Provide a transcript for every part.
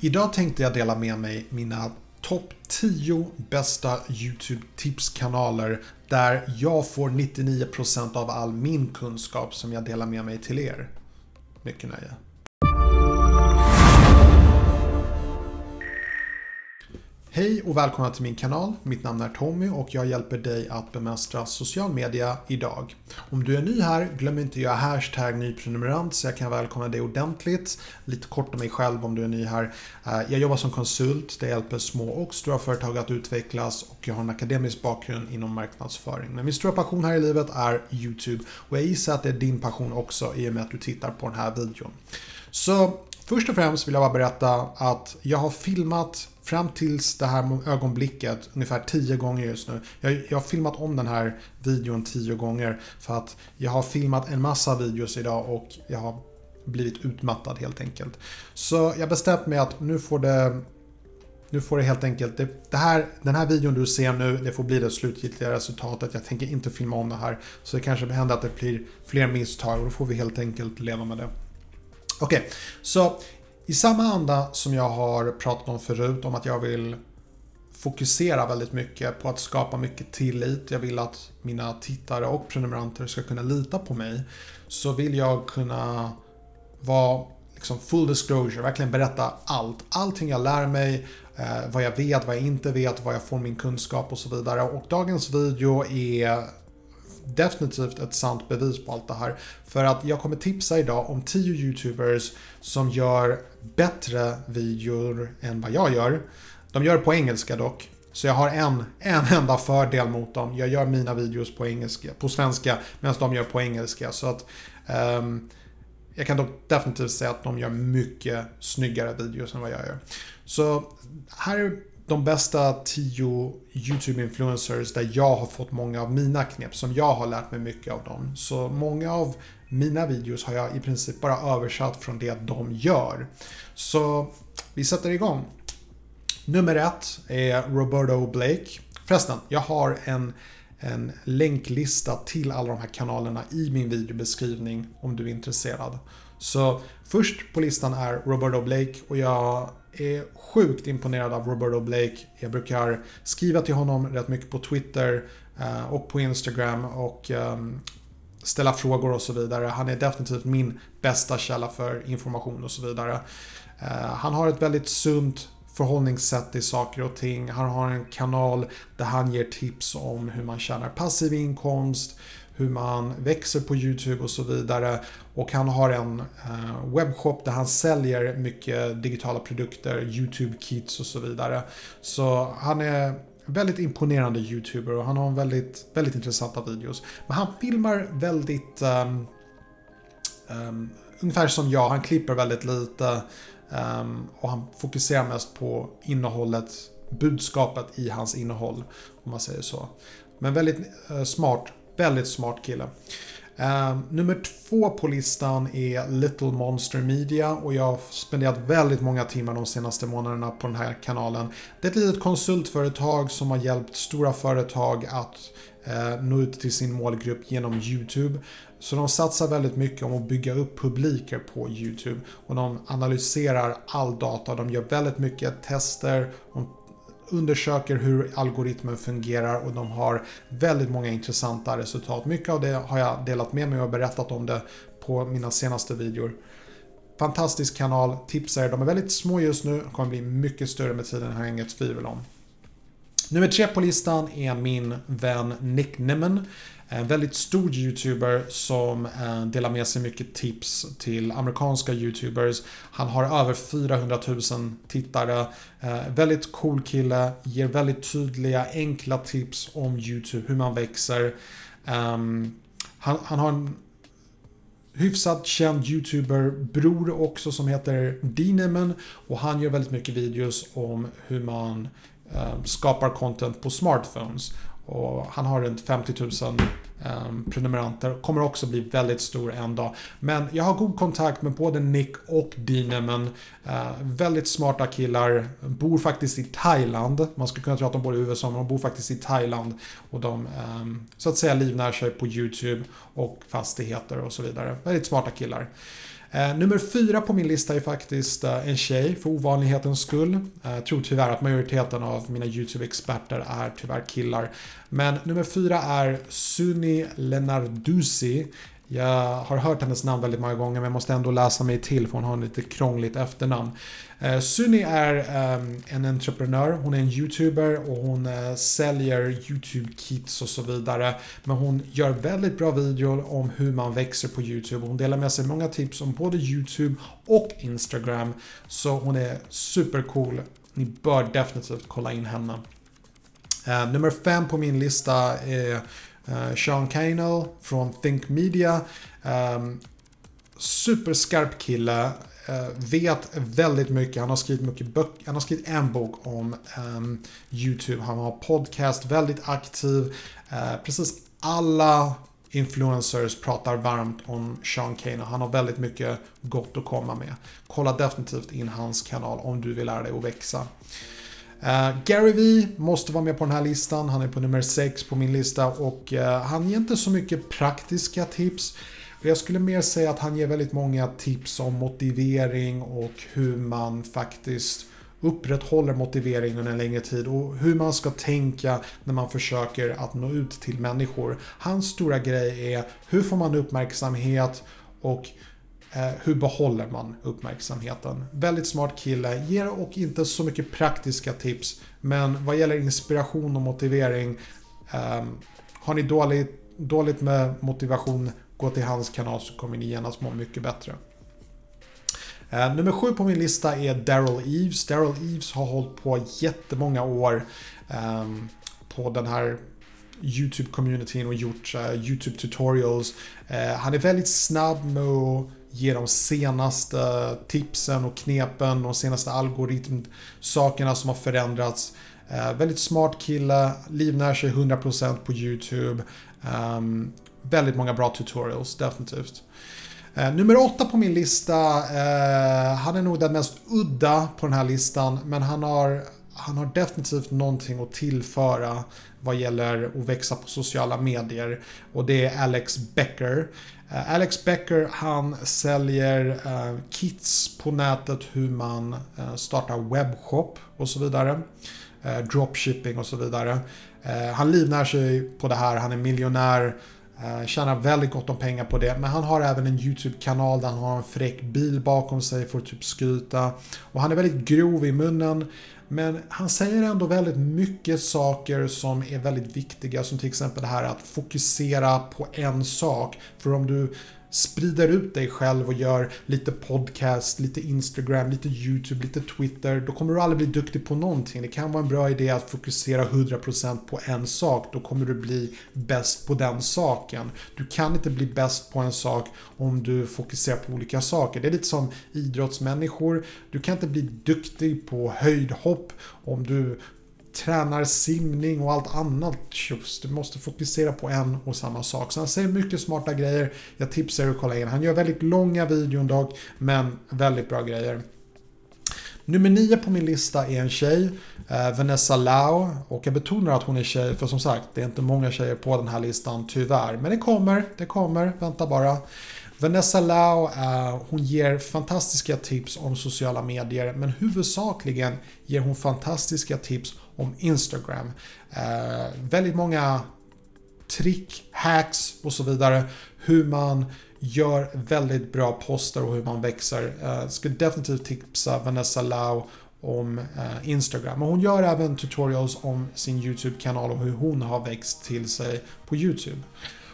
Idag tänkte jag dela med mig mina topp 10 bästa YouTube tipskanaler där jag får 99% av all min kunskap som jag delar med mig till er. Mycket nöje. Hej och välkomna till min kanal. Mitt namn är Tommy och jag hjälper dig att bemästra social media idag. Om du är ny här, glöm inte att göra hashtag nyprenumerant så jag kan välkomna dig ordentligt. Lite kort om mig själv om du är ny här. Eh, jag jobbar som konsult, det hjälper små och stora företag att utvecklas och jag har en akademisk bakgrund inom marknadsföring. Men min stora passion här i livet är YouTube och jag gissar att det är din passion också i och med att du tittar på den här videon. Så först och främst vill jag bara berätta att jag har filmat fram tills det här ögonblicket ungefär tio gånger just nu. Jag, jag har filmat om den här videon tio gånger för att jag har filmat en massa videos idag och jag har blivit utmattad helt enkelt. Så jag bestämt mig att nu får det nu får det helt enkelt, det, det, här, den här videon du ser nu, det får bli det slutgiltiga resultatet. Jag tänker inte filma om det här. Så det kanske händer att det blir fler misstag och då får vi helt enkelt leva med det. Okej, okay, så i samma anda som jag har pratat om förut om att jag vill fokusera väldigt mycket på att skapa mycket tillit. Jag vill att mina tittare och prenumeranter ska kunna lita på mig. Så vill jag kunna vara liksom full disclosure, verkligen berätta allt. Allting jag lär mig, eh, vad jag vet, vad jag inte vet, vad jag får min kunskap och så vidare. Och dagens video är definitivt ett sant bevis på allt det här. För att jag kommer tipsa idag om 10 YouTubers som gör bättre videor än vad jag gör. De gör det på engelska dock. Så jag har en, en enda fördel mot dem. Jag gör mina videos på, engelska, på svenska medan de gör på engelska. Så att um, jag kan dock definitivt säga att de gör mycket snyggare videos än vad jag gör. Så här är de bästa 10 YouTube-influencers där jag har fått många av mina knep, som jag har lärt mig mycket av dem. Så många av mina videos har jag i princip bara översatt från det de gör. Så vi sätter igång. Nummer ett är Roberto Blake. Förresten, jag har en, en länklista till alla de här kanalerna i min videobeskrivning om du är intresserad. Så först på listan är Roberto Blake och jag är sjukt imponerad av Roberto Blake. Jag brukar skriva till honom rätt mycket på Twitter eh, och på Instagram och ehm, ställa frågor och så vidare. Han är definitivt min bästa källa för information och så vidare. Eh, han har ett väldigt sunt förhållningssätt i saker och ting. Han har en kanal där han ger tips om hur man tjänar passiv inkomst, hur man växer på YouTube och så vidare. Och han har en eh, webbshop där han säljer mycket digitala produkter, YouTube-kits och så vidare. Så han är väldigt imponerande YouTuber och han har väldigt, väldigt intressanta videos. Men han filmar väldigt um, um, ungefär som jag, han klipper väldigt lite um, och han fokuserar mest på innehållet, budskapet i hans innehåll om man säger så. Men väldigt uh, smart Väldigt smart kille. Uh, nummer två på listan är Little Monster Media och jag har spenderat väldigt många timmar de senaste månaderna på den här kanalen. Det är ett litet konsultföretag som har hjälpt stora företag att uh, nå ut till sin målgrupp genom YouTube. Så de satsar väldigt mycket om att bygga upp publiker på YouTube och de analyserar all data. De gör väldigt mycket tester, de undersöker hur algoritmen fungerar och de har väldigt många intressanta resultat. Mycket av det har jag delat med mig och berättat om det på mina senaste videor. Fantastisk kanal, tipsar er. De är väldigt små just nu, kommer bli mycket större med tiden, har jag inget tvivel om. Nummer tre på listan är min vän Nick Nimmen. En väldigt stor YouTuber som eh, delar med sig mycket tips till amerikanska YouTubers. Han har över 400 000 tittare. Eh, väldigt cool kille, ger väldigt tydliga, enkla tips om YouTube, hur man växer. Ehm, han, han har en hyfsat känd YouTuber-bror också som heter Dineman och han gör väldigt mycket videos om hur man eh, skapar content på smartphones. Och han har runt 50 000 um, prenumeranter. Kommer också bli väldigt stor en dag. Men jag har god kontakt med både Nick och Dinemen. Uh, eh, väldigt smarta killar. Bor faktiskt i Thailand. Man skulle kunna tro att de bor i USA men de bor faktiskt i Thailand. Och de ehm, så att säga livnär sig på YouTube och fastigheter och så vidare. Väldigt smarta killar. Eh, nummer fyra på min lista är faktiskt eh, en tjej för ovanlighetens skull. Eh, jag tror tyvärr att majoriteten av mina YouTube-experter är tyvärr killar. Men nummer fyra är Suni Lenardusi. Jag har hört hennes namn väldigt många gånger men jag måste ändå läsa mig till för hon har en lite krångligt efternamn. Eh, Sunny är eh, en entreprenör, hon är en YouTuber och hon eh, säljer YouTube-kits och så vidare. Men hon gör väldigt bra videor om hur man växer på YouTube. Hon delar med sig många tips om både YouTube och Instagram. Så hon är supercool. Ni bör definitivt kolla in henne. Eh, nummer fem på min lista är Uh, Sean Canel från Think Media. Um, superskarp kille. Uh, vet väldigt mycket. Han har skrivit mycket böcker. Han har skrivit en bok om um, YouTube. Han har podcast, väldigt aktiv. Uh, precis alla influencers pratar varmt om Sean Kane han har väldigt mycket gott att komma med. Kolla definitivt in hans kanal om du vill lära dig att växa. Uh, Gary V måste vara med på den här listan. Han är på nummer 6 på min lista och uh, han ger inte så mycket praktiska tips. Jag skulle mer säga att han ger väldigt många tips om motivering och hur man faktiskt upprätthåller motivering under en längre tid och hur man ska tänka när man försöker att nå ut till människor. Hans stora grej är hur får man uppmärksamhet och Eh, hur behåller man uppmärksamheten? Väldigt smart kille, ger och inte så mycket praktiska tips. Men vad gäller inspiration och motivering, eh, har ni dåligt, dåligt med motivation, gå till hans kanal så kommer ni genast må mycket bättre. Eh, nummer sju på min lista är Daryl Eves. Daryl Eves har hållit på jättemånga år eh, på den här YouTube-communityn och gjort eh, YouTube tutorials. Eh, han är väldigt snabb med att ge de senaste tipsen och knepen, de senaste algoritmsakerna som har förändrats. Eh, väldigt smart kille, livnär sig 100% på YouTube. Eh, väldigt många bra tutorials, definitivt. Eh, nummer åtta på min lista, eh, han är nog den mest udda på den här listan, men han har, han har definitivt någonting att tillföra vad gäller att växa på sociala medier. Och det är Alex Becker. Eh, Alex Becker han säljer eh, kits på nätet hur man eh, startar webbshop och så vidare. dropshipping och så vidare. han livnär sig på det här, han är miljonär. Eh, tjänar väldigt gott om pengar på det. Men han har även en YouTube-kanal där han har en fräck bil bakom sig för att typ skryta. Och han är väldigt grov i munnen. Men han säger ändå väldigt mycket saker som är väldigt viktiga som till exempel det här att fokusera på en sak. För om du sprider ut dig själv och gör lite podcast, lite Instagram, lite YouTube, lite Twitter. Då kommer du aldrig bli duktig på någonting. Det kan vara en bra idé att fokusera 100% på en sak. Då kommer du bli bäst på den saken. Du kan inte bli bäst på en sak om du fokuserar på olika saker. Det är lite som idrottsmänniskor. Du kan inte bli duktig på höjdhopp om du tränar simning och allt annat tjus. Du måste fokusera på en och samma sak. Så han säger mycket smarta grejer. Jag tipsar er att kolla in. Han gör väldigt långa videon dock, men väldigt bra grejer. Nummer 9 på min lista är en tjej, eh, Vanessa Lau. Och jag betonar att hon är tjej, för som sagt, det är inte många tjejer på den här listan, tyvärr. Men det kommer, det kommer, vänta bara. Vanessa Lau, eh, hon ger fantastiska tips om sociala medier, men huvudsakligen ger hon fantastiska tips om Instagram. Eh, väldigt många trick, hacks och så vidare. Hur man gör väldigt bra poster och hur man växer. Uh, skulle definitivt tipsa Vanessa Lau om Instagram. Och hon gör även tutorials om sin YouTube-kanal och hur hon har växt till sig på YouTube.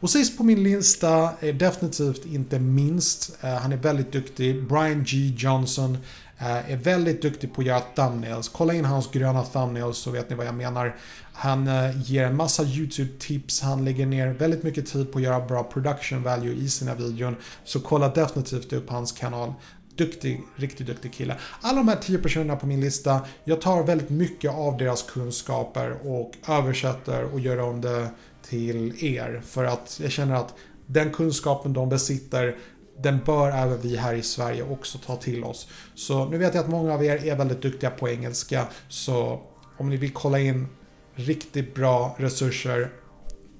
Och sist på min lista är definitivt inte minst, eh, han är väldigt duktig, Brian G Johnson eh, är väldigt duktig på att göra thumbnails. Kolla in hans gröna thumbnails så vet ni vad jag menar. Han eh, ger en massa YouTube-tips, han lägger ner väldigt mycket tid på att göra bra production value i sina videon. Så kolla definitivt upp hans kanal. Duktig, riktigt duktig kille. Alla de här tio personerna på min lista, jag tar väldigt mycket av deras kunskaper och översätter och gör om det till er. För att jag känner att den kunskapen de besitter den bör även vi här i Sverige också ta till oss. Så nu vet jag att många av er är väldigt duktiga på engelska. Så om ni vill kolla in riktigt bra resurser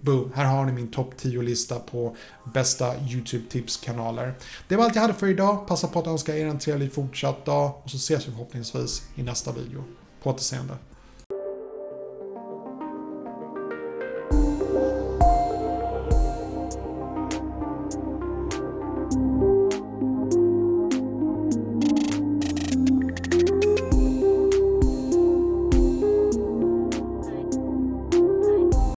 Boom, här har ni min topp 10-lista på bästa YouTube-tipskanaler. Det var allt jag hade för idag. Passa på att önska er en trevlig fortsatt dag och så ses vi förhoppningsvis i nästa video. På återseende.